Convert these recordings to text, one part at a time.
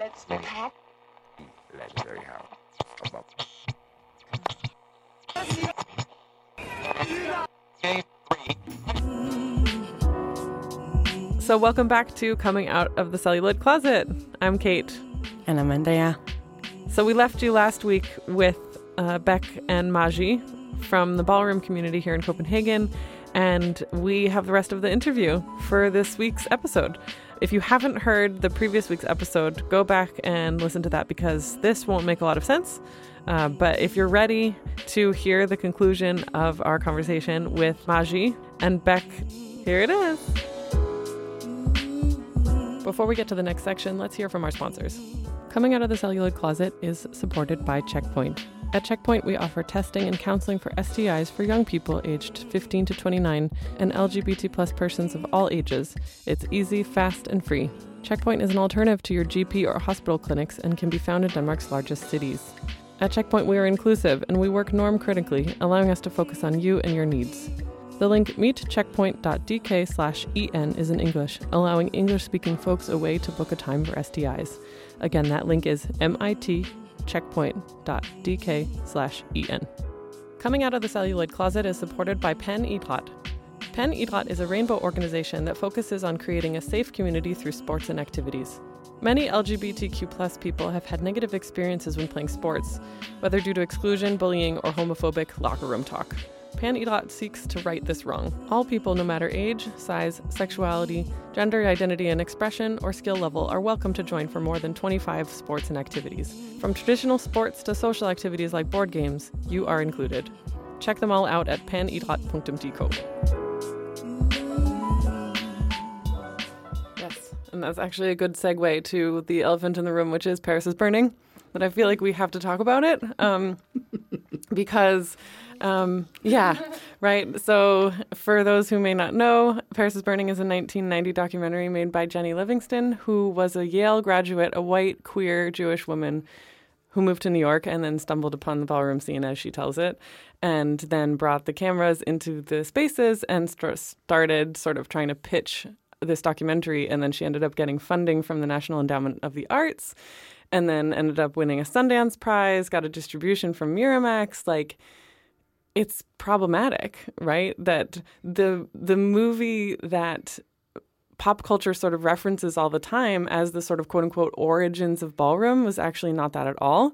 Let's talk. Legendary house. About Game three. So, welcome back to Coming Out of the Celluloid Closet. I'm Kate. And I'm Andrea. So, we left you last week with uh, Beck and Maji from the ballroom community here in Copenhagen, and we have the rest of the interview for this week's episode. If you haven't heard the previous week's episode, go back and listen to that because this won't make a lot of sense. Uh, but if you're ready to hear the conclusion of our conversation with Maji and Beck, here it is. Before we get to the next section, let's hear from our sponsors. Coming Out of the Celluloid Closet is supported by Checkpoint. At Checkpoint, we offer testing and counseling for STIs for young people aged 15 to 29 and LGBT plus persons of all ages. It's easy, fast, and free. Checkpoint is an alternative to your GP or hospital clinics and can be found in Denmark's largest cities. At Checkpoint, we are inclusive and we work norm critically, allowing us to focus on you and your needs. The link mitcheckpoint.dk slash en is in English, allowing English speaking folks a way to book a time for STIs. Again, that link is mitcheckpoint.dk slash en. Coming Out of the Celluloid Closet is supported by Pan Idrat. Pan Idrat is a rainbow organization that focuses on creating a safe community through sports and activities. Many LGBTQ plus people have had negative experiences when playing sports, whether due to exclusion, bullying, or homophobic locker room talk. Pan Idrat seeks to right this wrong. All people, no matter age, size, sexuality, gender identity and expression, or skill level, are welcome to join for more than 25 sports and activities. From traditional sports to social activities like board games, you are included. Check them all out at panidrat.dk. Yes, and that's actually a good segue to the elephant in the room, which is Paris is Burning. But I feel like we have to talk about it um, because, um, yeah, right. So, for those who may not know, Paris is Burning is a 1990 documentary made by Jennie Livingston, who was a Yale graduate, a white, queer Jewish woman who moved to New York and then stumbled upon the ballroom scene, as she tells it, and then brought the cameras into the spaces and st- started sort of trying to pitch this documentary. And then she ended up getting funding from the National Endowment of the Arts and then ended up winning a Sundance Prize, got a distribution from Miramax. Like, it's problematic, right? That the the movie that pop culture sort of references all the time as the sort of quote unquote origins of ballroom was actually not that at all.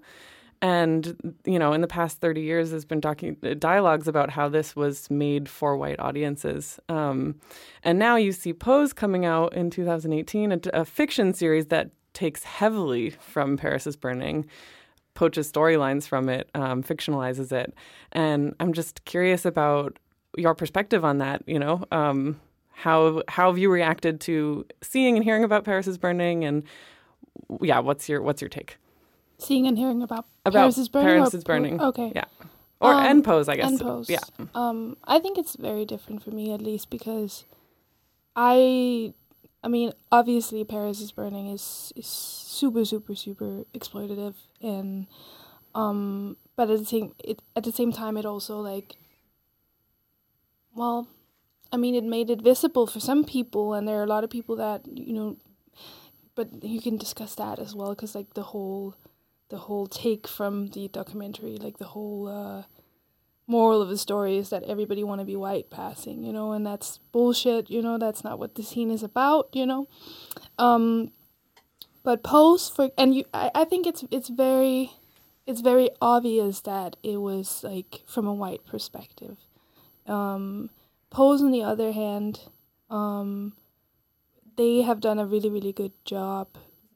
And you know, in the past thirty years, there's been docu- dialogues about how this was made for white audiences. Um, and now you see Pose coming out in 2018, a, a fiction series that takes heavily from Paris is Burning, poaches storylines from it, um, fictionalizes it, and I'm just curious about your perspective on that. You know, um, how how have you reacted to seeing and hearing about Paris is Burning, and yeah, what's your what's your take Seeing and hearing about, about Paris is burning. Paris is Burning? Okay. yeah, or Um, and Pose, I guess. and Pose. Yeah, Um, I think it's very different for me at least because I, I mean, obviously Paris is burning is is super super super exploitative and, um, but at the same it at the same time it also like. Well, I mean, it made it visible for some people, and there are a lot of people that you know, but you can discuss that as well because like the whole, the whole take from the documentary, like the whole. uh moral of the story is that everybody want to be white passing, you know, and that's bullshit, you know, that's not what the scene is about, you know. Um but Pose for and you I, I think it's it's very it's very obvious that it was like from a white perspective. Um Pose on the other hand, um they have done a really, really good job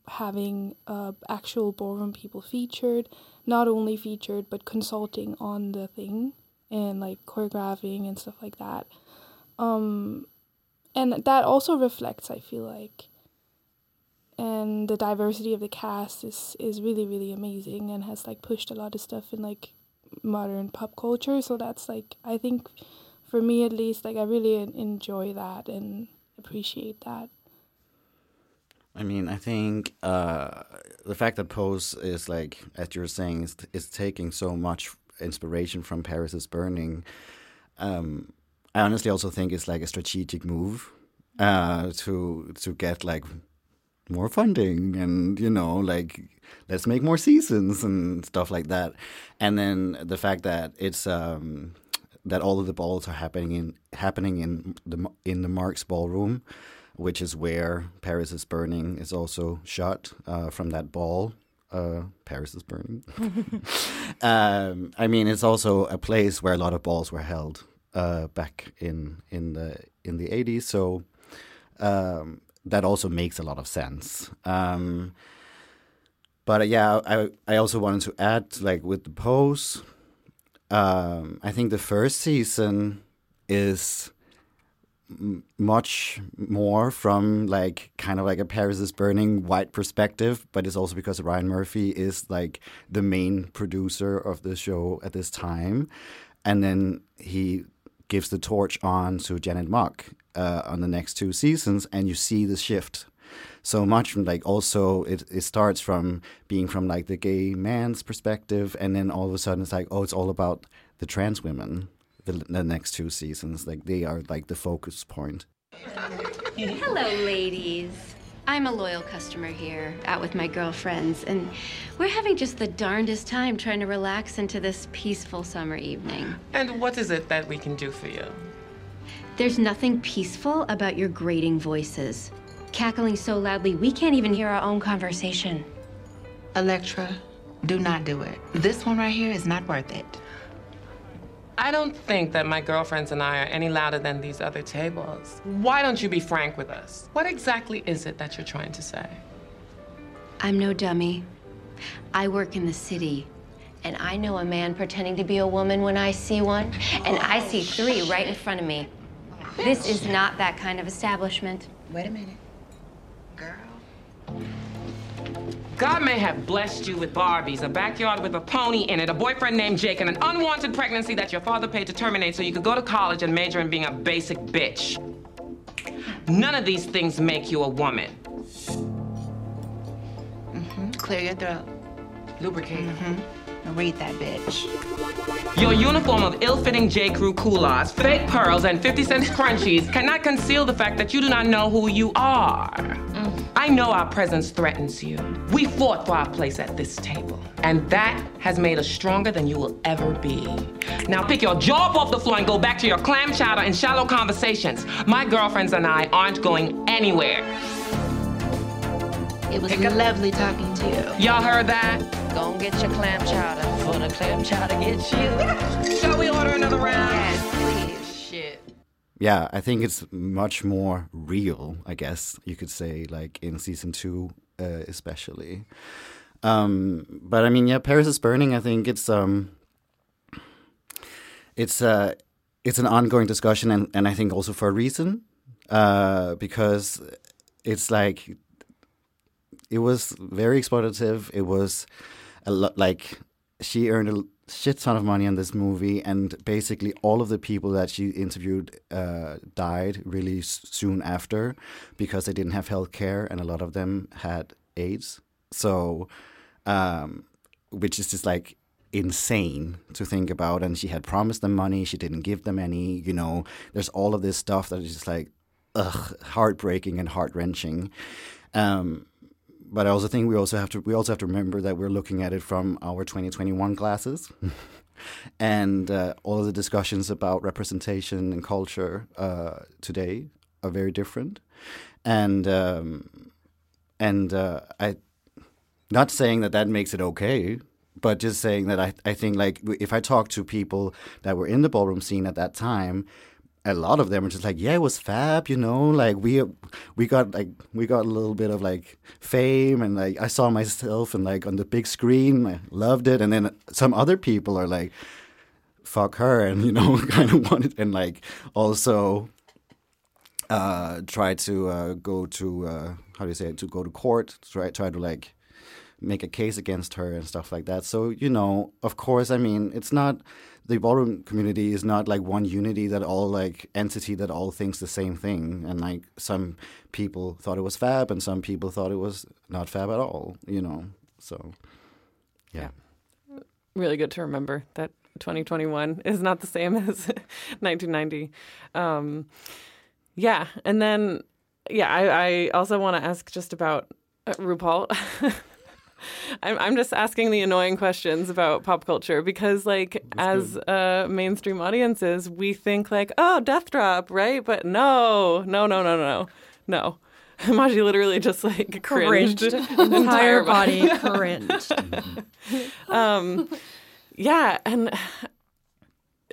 having uh, actual ballroom people featured, not only featured but consulting on the thing and like choreographing and stuff like that. Um, and that also reflects, I feel like, and the diversity of the cast is is really really amazing and has like pushed a lot of stuff in like modern pop culture. So that's like I think, for me at least, like I really enjoy that and appreciate that. I mean, I think uh, the fact that Pose is like, as you're saying, is, is taking so much inspiration from Paris is Burning. Um, I honestly also think it's like a strategic move uh, to to get like more funding and you know like let's make more seasons and stuff like that and then the fact that it's um that all of the balls are happening in happening in the in the Marx ballroom which is where Paris is burning is also shot uh, from that ball uh, Paris is burning. um, I mean, it's also a place where a lot of balls were held uh, back in in the in the eighties. So um, that also makes a lot of sense. Um, but uh, yeah, I I also wanted to add, like with the pose, um, I think the first season is much more from like kind of like a Paris is burning white perspective, but it's also because Ryan Murphy is like the main producer of the show at this time, and then he gives the torch on to Janet Mock uh, on the next two seasons, and you see the shift so much. From like also it, it starts from being from like the gay man's perspective and then all of a sudden it's like oh it's all about the trans women the, the next two seasons like they are like the focus point Hello, ladies. I'm a loyal customer here, out with my girlfriends, and we're having just the darndest time trying to relax into this peaceful summer evening. And what is it that we can do for you? There's nothing peaceful about your grating voices. Cackling so loudly, we can't even hear our own conversation. Elektra, do not do it. This one right here is not worth it. I don't think that my girlfriends and I are any louder than these other tables. Why don't you be frank with us? What exactly is it that you're trying to say? I'm no dummy. I work in the city, and I know a man pretending to be a woman when I see one, and I see three right in front of me. This is not that kind of establishment. Wait a minute. Girl. God may have blessed you with Barbies, a backyard with a pony in it, a boyfriend named Jake, and an unwanted pregnancy that your father paid to terminate so you could go to college and major in being a basic bitch. None of these things make you a woman. Mm-hmm. clear your throat. Lubricate. Read that bitch. Your uniform of ill-fitting J. Crew culottes, fake pearls, and 50 cent crunchies cannot conceal the fact that you do not know who you are. Mm. I know our presence threatens you. We fought for our place at this table, and that has made us stronger than you will ever be. Now pick your jaw up off the floor and go back to your clam chowder and shallow conversations. My girlfriends and I aren't going anywhere. It was lovely talking to you. Y'all heard that? Go and get your clam chowder before the clam chowder gets you. Shall we order another round? Yes, please. Shit. yeah i think it's much more real i guess you could say like in season two uh, especially um but i mean yeah paris is burning i think it's um it's uh it's an ongoing discussion and, and i think also for a reason uh because it's like it was very exploitative it was a lot like she earned a shit ton of money on this movie and basically all of the people that she interviewed uh, died really soon after because they didn't have health care and a lot of them had aids. So um, which is just like insane to think about and she had promised them money she didn't give them any you know? There's all of this stuff that is just like ugh heartbreaking and heart-wrenching. Um, but I also think we also have to we also have to remember that we're looking at it from our 2021 glasses, and uh, all of the discussions about representation and culture uh, today are very different, and um, and uh, I not saying that that makes it okay, but just saying that I I think like if I talk to people that were in the ballroom scene at that time, a lot of them are just like, yeah, it was fab, you know, like we we got like we got a little bit of like fame and like I saw myself and like on the big screen, I loved it, and then some other people are like, fuck her, and you know, kind of wanted and like also uh try to uh go to uh how do you say it? To go to court try try to like make a case against her and stuff like that. So you know of course i mean it's not the ballroom community is not like one unity that all like entity that all thinks the same thing and like some people thought it was fab and some people thought it was not fab at all you know so yeah really good to remember that 2021 is not the same as 1990. Um, yeah, and then yeah, I, I also want to ask just about Uh, RuPaul. I'm, I'm just asking the annoying questions about pop culture because, like, as uh, mainstream audiences, we think like, oh, Death Drop, right? But no, no, no, no, no, no. Maji literally just like cringed. Cringed. the Entire body. body cringed. um, yeah, and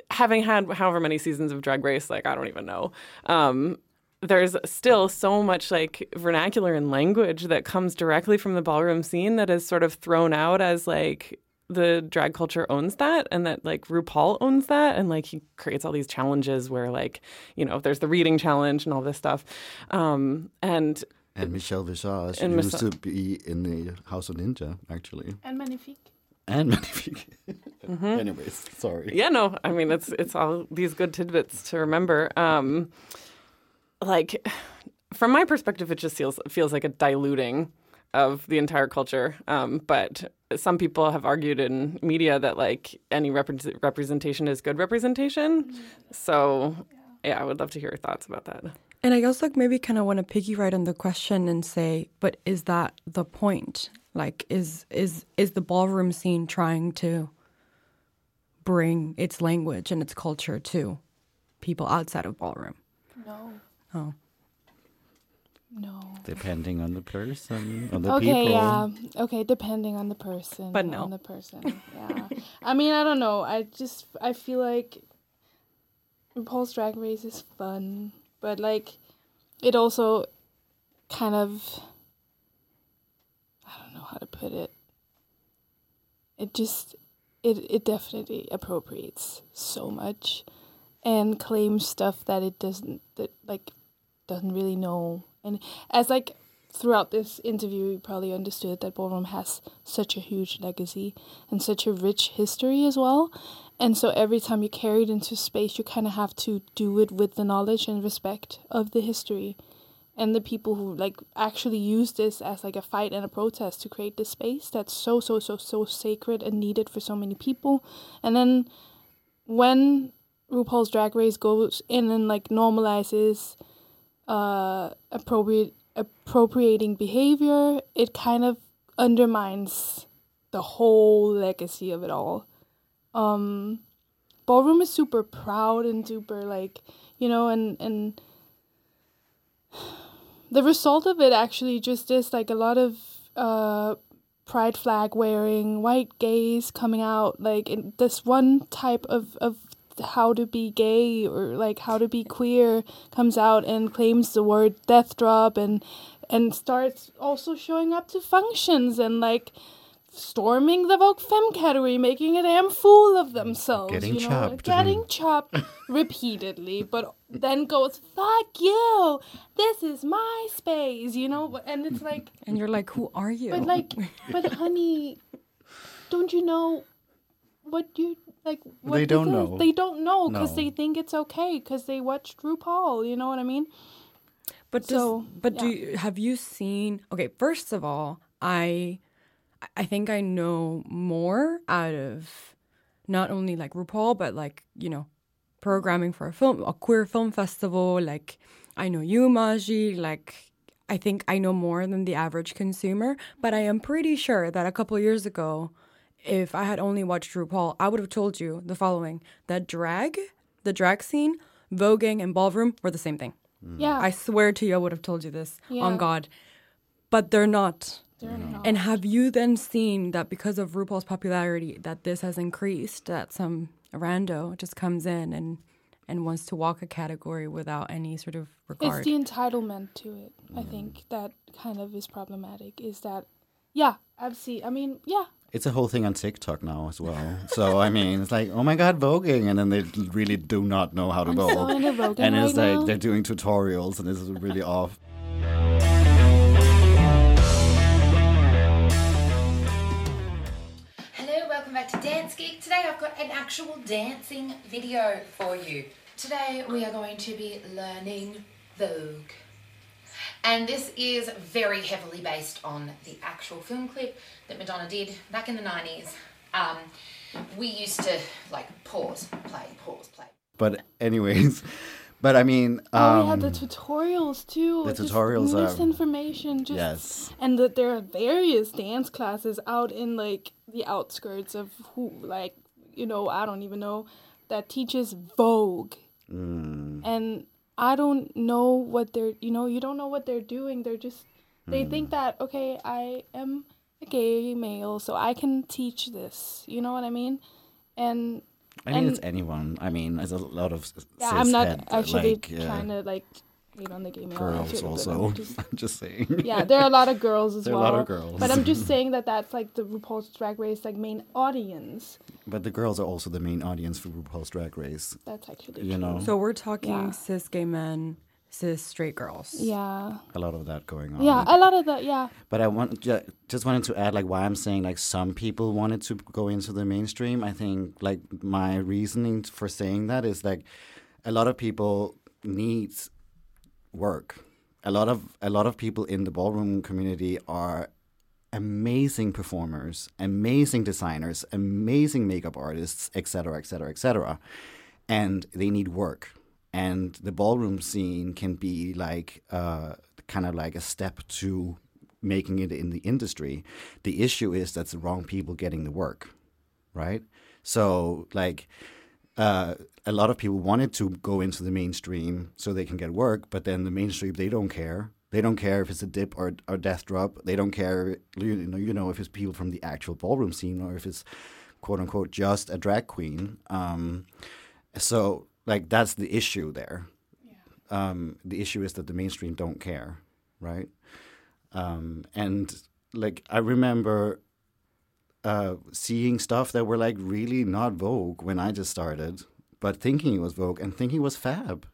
having had however many seasons of Drag Race, like I don't even know. Um, there's still so much like vernacular and language that comes directly from the ballroom scene that is sort of thrown out as like the drag culture owns that and that like RuPaul owns that and like he creates all these challenges where like you know there's the reading challenge and all this stuff um and And Michelle Visage And used Michelle- to be in the House of Ninja, actually. And Magnifique. And Magnifique. Anyways, sorry. Yeah, no, I mean it's it's all these good tidbits to remember. Um, like from my perspective, it just feels feels like a diluting of the entire culture. Um, but some people have argued in media that like any repre- representation is good representation. So yeah, I would love to hear your thoughts about that. And I guess like maybe kind of want to piggy right on the question and say, but is that the point? Like, is is is the ballroom scene trying to bring its language and its culture to people outside of ballroom? No. Oh, No. Depending on the person, on the okay, people. yeah. Okay, depending on the person. But no. On the person. Yeah. I mean, I don't know. I just I feel like RuPaul's Drag Race is fun, but like it also kind of I don't know how to put it. It just it it definitely appropriates so much and claims stuff that it doesn't that like doesn't really know. And as like throughout this interview you probably understood that ballroom has such a huge legacy and such a rich history as well. And so every time you carry it into space you kind of have to do it with the knowledge and respect of the history and the people who like actually use this as like a fight and a protest to create this space that's so so so so sacred and needed for so many people. And then when RuPaul's Drag Race goes in and like normalizes uh appropriate appropriating behavior, it kind of undermines the whole legacy of it all. Um Ballroom is super proud and super like, you know, and and the result of it actually just is like a lot of uh pride flag wearing white gays coming out like this one type of of how to be gay or like how to be queer comes out and claims the word death drop and and starts also showing up to functions and like storming the Vogue Femme category, making a damn fool of themselves. Getting you know, chopped. Getting chopped repeatedly, but then goes, fuck you, this is my space, you know? And it's like, and you're like, who are you? but like, but honey, don't you know what do you like? What They this don't is? know. They don't know because No. they think it's okay because they watched RuPaul. You know what I mean? But does, So, but do you, have you seen? Okay, first of all, I I think I know more out of not only like RuPaul, but like you know, programming for a film, a queer film festival. Like I know you, Maji. Like I think I know more than the average consumer. But I am pretty sure that a couple years ago, if I had only watched RuPaul, I would have told you the following: that drag, the drag scene, voguing, and ballroom were the same thing. Mm. Yeah, I swear to you, I would have told you this Yeah. on God. But they're not. they're mm. not. And have you then seen that because of RuPaul's popularity, that this has increased? That some rando just comes in and and wants to walk a category without any sort of requirement. It's the entitlement to it. I mm. think that kind of is problematic. Is that, yeah, I've. I mean, yeah, It's a whole thing on TikTok now as well. So I mean, it's like, oh my god, voguing, and then they really do not know how to I'm so vogue, into voguing and it's right like now. they're doing tutorials, and it's really off. Hello, welcome back to Dance Geek. Today I've got an actual dancing video for you. Today we are going to be learning Vogue. And this is very heavily based on the actual film clip that Madonna did back in the 90s. Um, we used to like pause, play, pause, play. But anyways, But I mean, oh, we had the um, tutorials too. the just tutorials are- misinformation. Just Yes. and that there are various dance classes out in like the outskirts of who, like you know, I don't even know that teaches Vogue, mm, and I don't know what they're. You know, you don't know what they're doing. They're just they Hmm. think that okay, I am a gay male, so I can teach this. You know what I mean? And I mean, and- it's anyone. I mean, there's a lot of yeah, I'm not cishet, actually like, uh, trying to like hate on the gay male girls also. I'm just- I'm just saying. yeah, there are a lot of girls as There are a well. lot of girls. But I'm just saying that that's like the RuPaul's Drag Race like main audience. But the girls are also the main audience for RuPaul's Drag Race. That's actually you know. So we're talking Yeah. cis gay men, cis straight girls. Yeah. a lot of that going on. Yeah, a lot of that. Yeah. But I want ju- just wanted to add like why I'm saying like some people wanted to go into the mainstream. I think like my reasoning for saying that is like a lot of people need work. A lot of a lot of people in the ballroom community are amazing performers, amazing designers, amazing makeup artists, etc., etc., etc. And they need work. And the ballroom scene can be like uh, kind of like a step to making it in the industry. The issue is that's the wrong people getting the work, right? So like uh, a lot of people wanted to go into the mainstream so they can get work, but then the mainstream they don't care. They don't care if it's a dip or or death drop. They don't care, you know, you know, if it's people from the actual ballroom scene or if it's quote unquote just a drag queen. Um, so like that's the issue there. Um, the issue is that the mainstream don't care, right? Um, and like I remember uh, seeing stuff that were like really not Vogue when I just started, but thinking it was Vogue and thinking it was fab.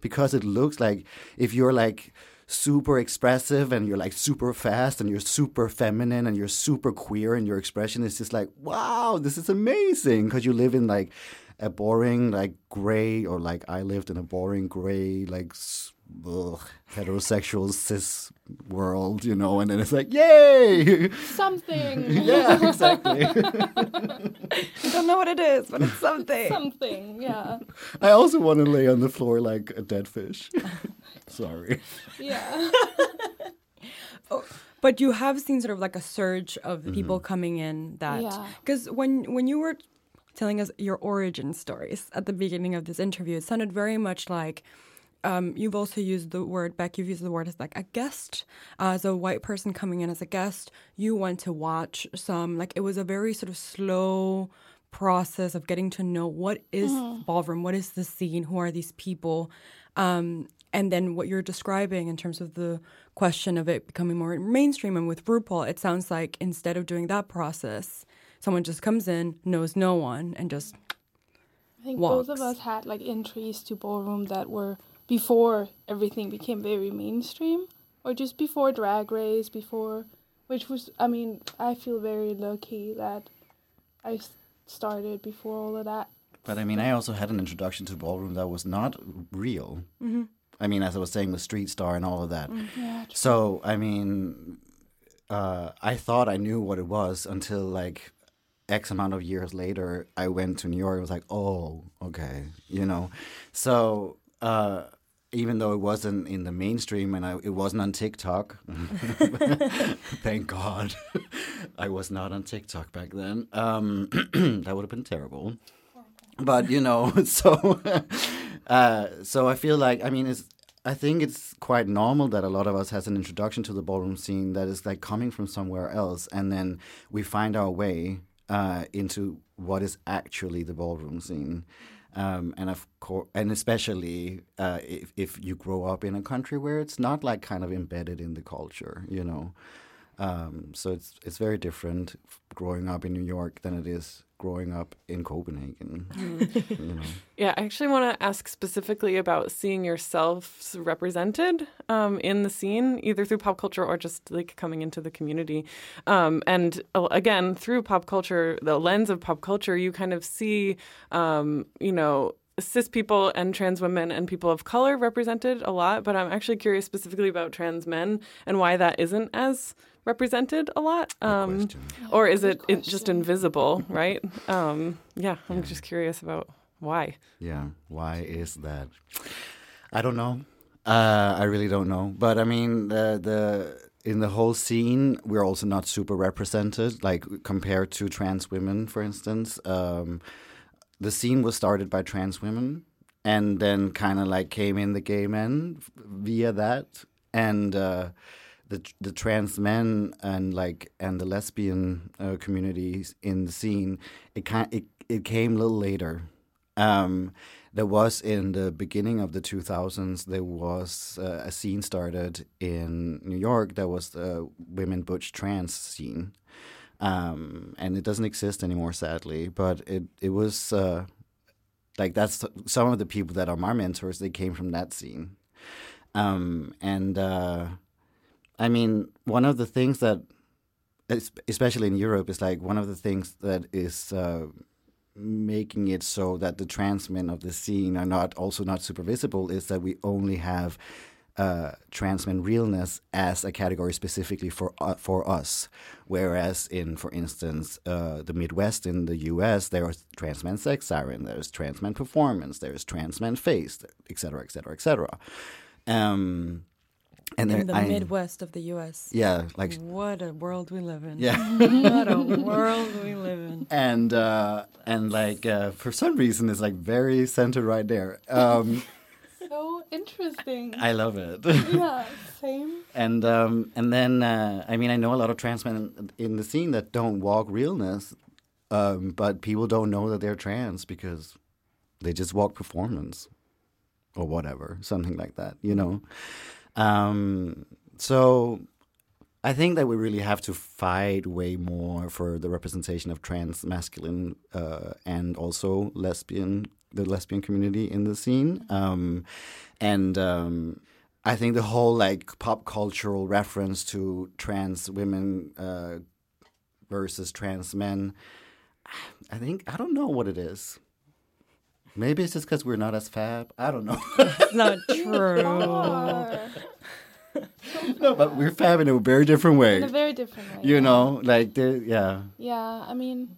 Because it looks like if you're like super expressive and you're like super fast and you're super feminine and you're super queer and your expression is just like, wow, this is amazing. Because you live in like a boring, like gray, or like I lived in a boring gray, like ugh, heterosexual cis world, you know, and then it's like, yay! Something. yeah, exactly. I don't know what it is, but it's something. Something. Yeah. I also want to lay on the floor like a dead fish. Sorry. Yeah. Oh, but you have seen sort of like a surge of mm-hmm. people coming in that Yeah. because when when you were telling us your origin stories at the beginning of this interview, it sounded very much like um, you've also used the word Beck. You've used the word as like a guest, uh, as a white person coming in as a guest. You went to watch some like it was a very sort of slow process of getting to know what is ballroom, what is the scene, who are these people, um, and then what you're describing in terms of the question of it becoming more mainstream and with RuPaul, it sounds like instead of doing that process, someone just comes in, knows no one, and just I think both of us had like entries to ballroom that were before everything became very mainstream, or just before Drag Race, before, which was, I mean, I feel very lucky that I started before all of that. But I mean, I also had an introduction to ballroom that was not real. I mean, as I was saying, with Street Star and all of that. Yeah, So, I mean, uh, I thought I knew what it was until like X amount of years later, I went to New York. I was like, oh, okay, you know. So, uh, even though it wasn't in the mainstream and I, it wasn't on TikTok, thank God, I was not on TikTok back then. Um, that would have been terrible. But you know, so uh, so I feel like I mean it's I think it's quite normal that a lot of us has an introduction to the ballroom scene that is like coming from somewhere else, and then we find our way uh, into what is actually the ballroom scene. Um, and of course, and especially uh, if, if you grow up in a country where it's not like kind of embedded in the culture, you know. Um, so it's it's very different growing up in New York than it is growing up in Copenhagen. you know. Yeah, I actually want to ask specifically about seeing yourselves represented um, in the scene, either through pop culture or just like coming into the community. Um, and uh, again, through pop culture, the lens of pop culture, you kind of see, um, you know, cis people and trans women and people of color represented a lot. But I'm actually curious specifically about trans men and why that isn't as represented a lot. Um, or is it, it just invisible, right? Um, yeah, I'm just curious about why. Yeah, why is that? I don't know. Uh, I really don't know. But I mean, the the in the whole scene, we're also not super represented. Like compared to trans women, for instance, um, the scene was started by trans women, and then kind of like came in the gay men via that, and uh, the the trans men and like and the lesbian uh, communities in the scene. It kind it it came a little later. Um, there was in the beginning of the 2000s there was uh, a scene started in new york that was the women butch trans scene um, and it doesn't exist anymore sadly but it, it was uh, like that's some of the people that are my mentors they came from that scene. Um, and uh, i mean one of the things that especially in europe is like one of the things that is uh, making it so that the trans men of the scene are not also not super visible is that we only have uh, trans men realness as a category specifically for uh, for us, whereas in, for instance, uh, the Midwest in the U.S. there is trans men sex siren, there's trans men performance, there's trans men face, etc., etc., etc. Um, and in the I, Midwest of the U.S. Yeah, like what a world we live in. Yeah, what a world we live in. And uh, and like uh, for some reason, it's like very centered right there. Um, so interesting. I love it. yeah, same. And um, and then uh, I mean, I know a lot of trans men in the scene that don't walk realness, um, but people don't know that they're trans because they just walk performance or whatever, something like that. You know. Um, so I think that we really have to fight way more for the representation of trans masculine uh, and also lesbian the lesbian community in the scene. Um, and um, I think the whole like pop cultural reference to trans women uh, versus trans men, I think I don't know what it is. Maybe it's just because we're not as fab. I don't know. That's not true. no, but we're fab in a very different way. In a very different way. You yeah. know, like the yeah. Yeah, I mean,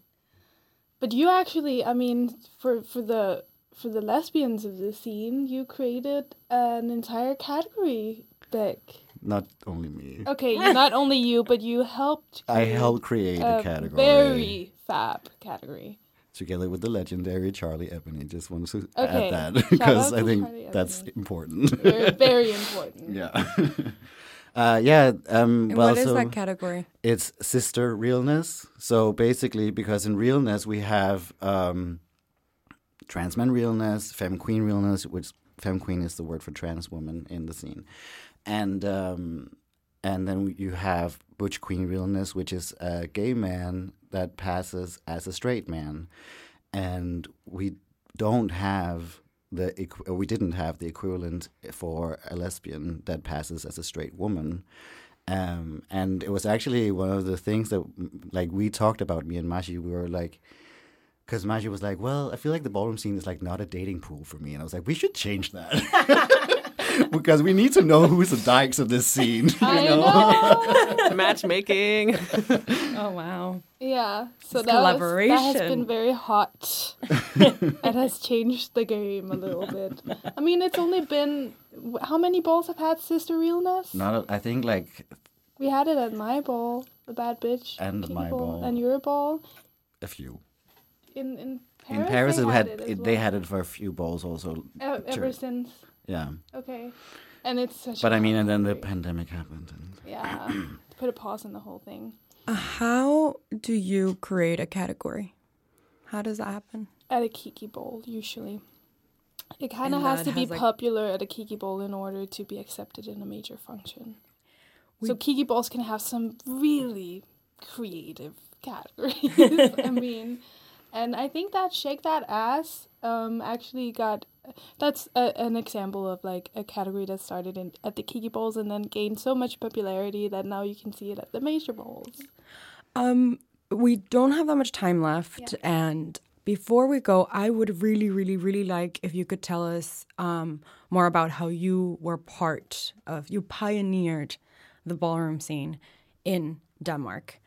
but you actually, I mean, for for the for the lesbians of the scene, you created an entire category deck. Not only me. Okay, not only you, but you helped. I helped create a, a category. Very fab category together with the legendary Charlie Ebony. Just wanted to okay. add that because I think Charlie that's Ebony. important. Very, very important. yeah. Uh, yeah. Um, well, what is so that category? It's sister realness. So basically, because in realness we have um, trans man realness, femme queen realness, which femme queen is the word for trans woman in the scene, and um, and then you have butch queen realness, which is a gay man that passes as a straight man, and we don't have the we didn't have the equivalent for a lesbian that passes as a straight woman. Um, and it was actually one of the things that, like, we talked about me and Maji. We were like, because Maji was like, "Well, I feel like the ballroom scene is like not a dating pool for me," and I was like, "We should change that." because we need to know who's the dykes of this scene. You I know? know. Matchmaking. oh wow. Yeah. So that, collaboration. Was, that has been very hot. it has changed the game a little bit. I mean, it's only been how many balls have had sister realness? Not. A, I think like. We had it at my ball, the bad bitch. And my ball. And your ball. A few. In in Paris. In Paris, they it had, it, it well. they had it for a few balls also. Uh, ever since. Yeah. Okay. And it's such But I mean, and then the pandemic happened. And yeah. put a pause on the whole thing. Uh, how do you create a category? How does that happen? At a Kiki Ball, usually. It kind of has to be like... popular at a Kiki Ball in order to be accepted in a major function. We... So Kiki Balls can have some really creative categories. I mean, and I think that Shake That Ass um, actually got that's a, an example of like a category that started in at the Kiki Balls and then gained so much popularity that now you can see it at the major balls. Um, we don't have that much time left, yeah. and before we go, I would really, really, really like if you could tell us um, more about how you were part of, you pioneered the ballroom scene in Denmark.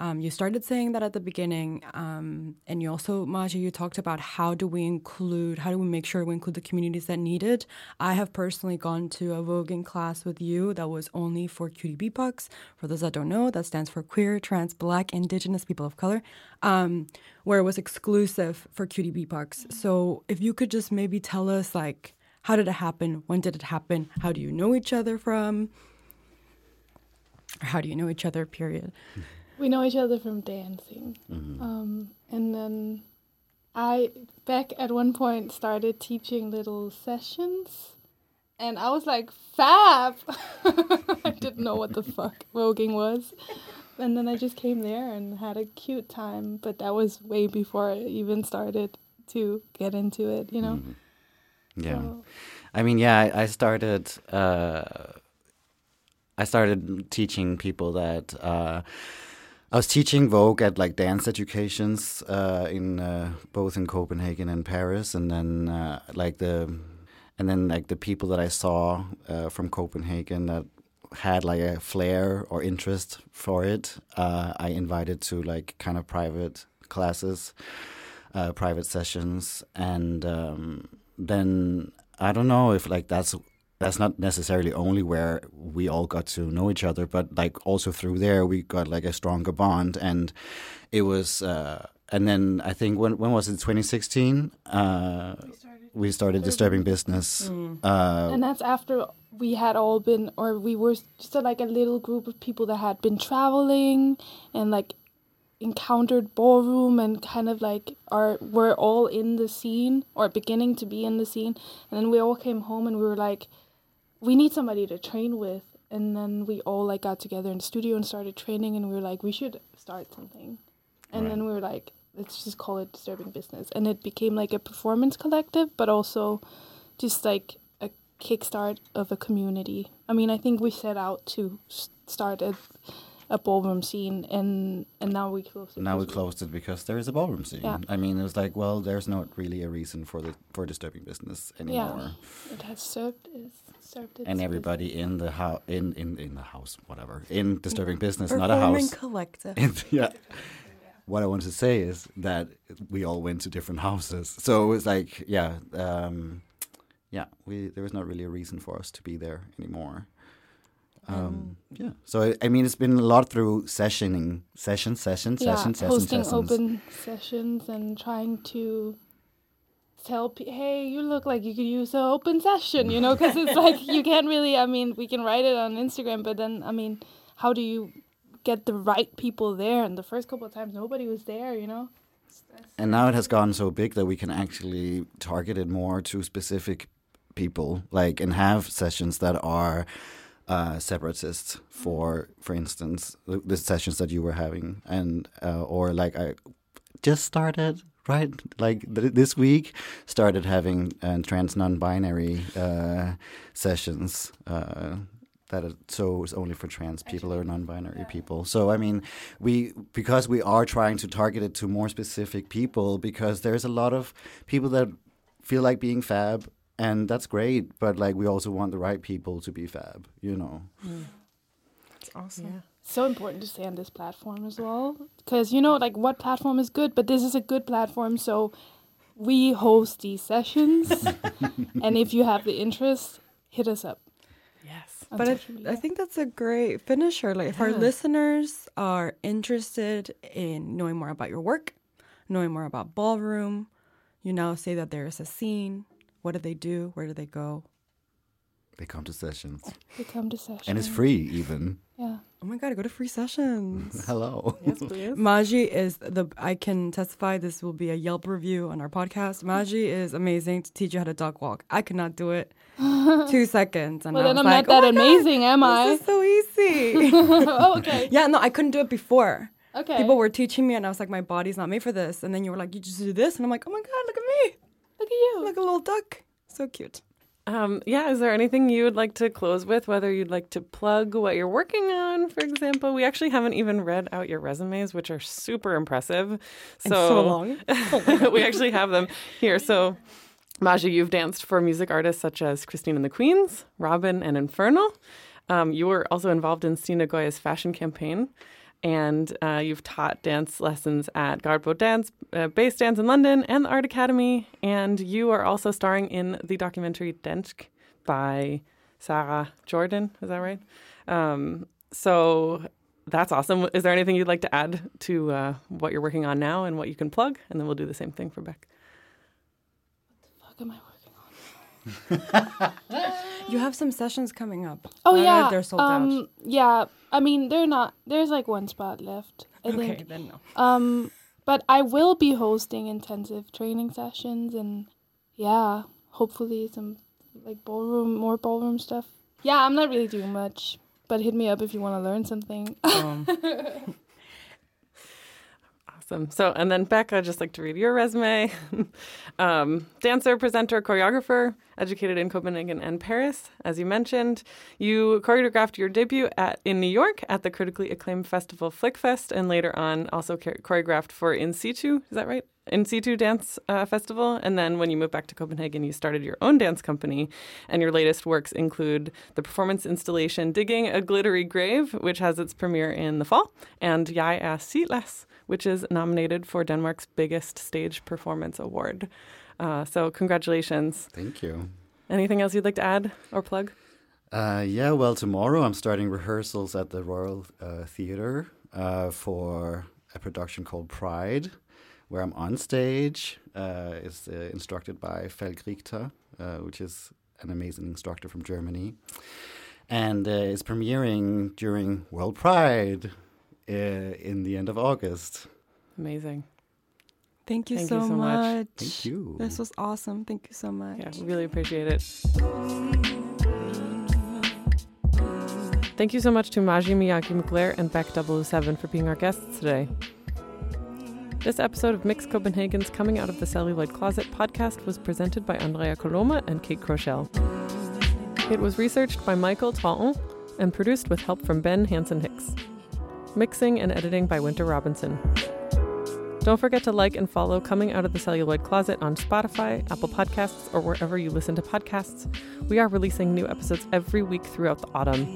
Um, you started saying that at the beginning, um, and you also, Maja, you talked about how do we include, how do we make sure we include the communities that need it. I have personally gone to a voguing class with you that was only for QTBIPOCs. For those that don't know, that stands for queer, trans, black, indigenous people of color, um, where it was exclusive for QTBIPOCs. So if you could just maybe tell us, like, how did it happen? When did it happen? How do you know each other from? Or how do you know each other, period? We know each other from dancing. Um, and then I, back at one point, started teaching little sessions. And I was like, fab! I didn't know what the fuck voguing was. And then I just came there and had a cute time. But that was way before I even started to get into it, you know? Yeah. So- I mean, yeah, I, I started. Uh, I started teaching people that. Uh, I was teaching Vogue at like dance educations uh, in uh, both in Copenhagen and Paris, and then uh, like the, and then like the people that I saw uh, from Copenhagen that had like a flair or interest for it, uh, I invited to like kind of private classes, uh, private sessions, and um, then I don't know if like that's that's not necessarily only where we all got to know each other, but like also through there we got like a stronger bond, and it was. Uh, and then I think when when was it? 2016. Uh, we started disturbing business. Uh, and that's after we had all been or we were just a, like a little group of people that had been traveling and like encountered ballroom and kind of like are were all in the scene or beginning to be in the scene and then we all came home and we were like we need somebody to train with. And then we all like got together in the studio and started training and we were like we should start something. And then we were like let's just call it disturbing business. And it became like a performance collective but also just like a kickstart of a community. I mean i think we set out to start a, a ballroom scene and and now we close it now we closed it because there is a ballroom scene. Yeah. I mean, it was like, well, there's not really a reason for the for disturbing business anymore. yeah it has served its served its And everybody in the house, in, in in the house, whatever, in disturbing business, not a house. collective. In- yeah. What I want to say is that we all went to different houses, so it was like, yeah, um, yeah. We there was not really a reason for us to be there anymore. Um, yeah. So I, I mean, it's been a lot through sessioning, session, session, yeah, session, session, hosting sessions. open sessions and trying to tell pe- hey you look like you could use an open session you know because it's like you can't really i mean we can write it on instagram but then i mean how do you get the right people there and the first couple of times nobody was there you know And now it has gotten so big that we can actually target it more to specific people, like and have sessions that are uh, separatists. For for instance, the, sessions that you were having, and uh, or like I just started right like th- this week started having uh, trans non-binary uh, sessions. Uh, that it, so it's only for trans people or non-binary people. So I mean, we because we are trying to target it to more specific people because there's a lot of people that feel like being fab and that's great, but like we also want the right people to be fab, you know. Mm. It's awesome. so important to stay on this platform as well because you know like what platform is good but this is a good platform so we host these sessions and if you have the interest hit us up Yes. But I, I think that's a great finisher. Like, if our listeners are interested in knowing more about your work, knowing more about ballroom, you now say that there is a scene. What do they do? Where do they go? They come to sessions they come to sessions and it's free even. yeah Oh my god, I go to free sessions. Hello. Yes, please. Maji is the I can testify this will be a Yelp review on our podcast. Maji is amazing to teach you how to dog walk. I could not do it. Two seconds. And well I then was i'm like, not that "Oh my God, amazing am i This is so easy. oh, okay yeah, no, I couldn't do it before. okay People were teaching me and I was like, my body's not made for this. And then you were like, you just do this. And I'm like, oh my God, look at me. Look at you Like a little duck. So cute. Um, yeah, is there anything you would like to close with? Whether you'd like to plug what you're working on, for example. We actually haven't even read out your resumes, which are super impressive. And so long. we actually have them here. So, Maja, you've danced for music artists such as Christine and the Queens, Robyn, and Infernal. Um, you were also involved in Stine Goya's fashion campaign. And uh, you've taught dance lessons at Garbo Dance, uh, Base Dance in London, and the Art Academy. And you are also starring in the documentary Densk by Sarah Jordan. Is that right? Um, so that's awesome. Is there anything you'd like to add to uh, what you're working on now and what you can plug? And then we'll do the same thing for Beck. What the fuck am I You have some sessions coming up. Oh yeah, they're sold um, out. yeah. I mean, they're not. There's like one spot left. I Okay, think. then no. Um, but I will be hosting intensive training sessions, and yeah, hopefully some like ballroom, more ballroom stuff. Yeah, I'm not really doing much, but hit me up if you want to learn something. Um, Awesome. So, and then Beck, I'd just like to read your resume. um, dancer, presenter, choreographer, educated in Copenhagen and Paris, as you mentioned. You choreographed your debut at in New York at the critically acclaimed festival Flickfest, and later on also choreographed for In Situ. Is that right? In Situ Dance uh, Festival. And then when you moved back to Copenhagen, you started your own dance company. And your latest works include the performance installation Digging a Glittery Grave, which has its premiere in the fall, and Jeg er Silas, which is nominated for Denmark's biggest stage performance award. Uh, so, congratulations. Thank you. Anything else you'd like to add or plug? Uh, yeah, well, tomorrow I'm starting rehearsals at the Royal uh, Theatre uh, for a production called Pride, where I'm on stage. Uh, it's uh, instructed by Falk Richter, uh, which is an amazing instructor from Germany. And uh, it's premiering during World Pride uh, in the end of August. Amazing. Thank you, Thank so, you so much. much. Thank you. This was awesome. Thank you so much. Yeah, really appreciate it. Thank you so much to Maji Miyaki McClare and Beck 007 for being our guests today. This episode of Mix Copenhagen's Coming Out of the Celluloid Closet podcast was presented by Andrea Coloma and Kate Crochelle. It was researched by Michael Talton and produced with help from Ben Hansen Hicks. Mixing and editing by Winter Robinson. Don't forget to like and follow Coming Out of the Celluloid Closet on Spotify, Apple Podcasts, or wherever you listen to podcasts. We are releasing new episodes every week throughout the autumn.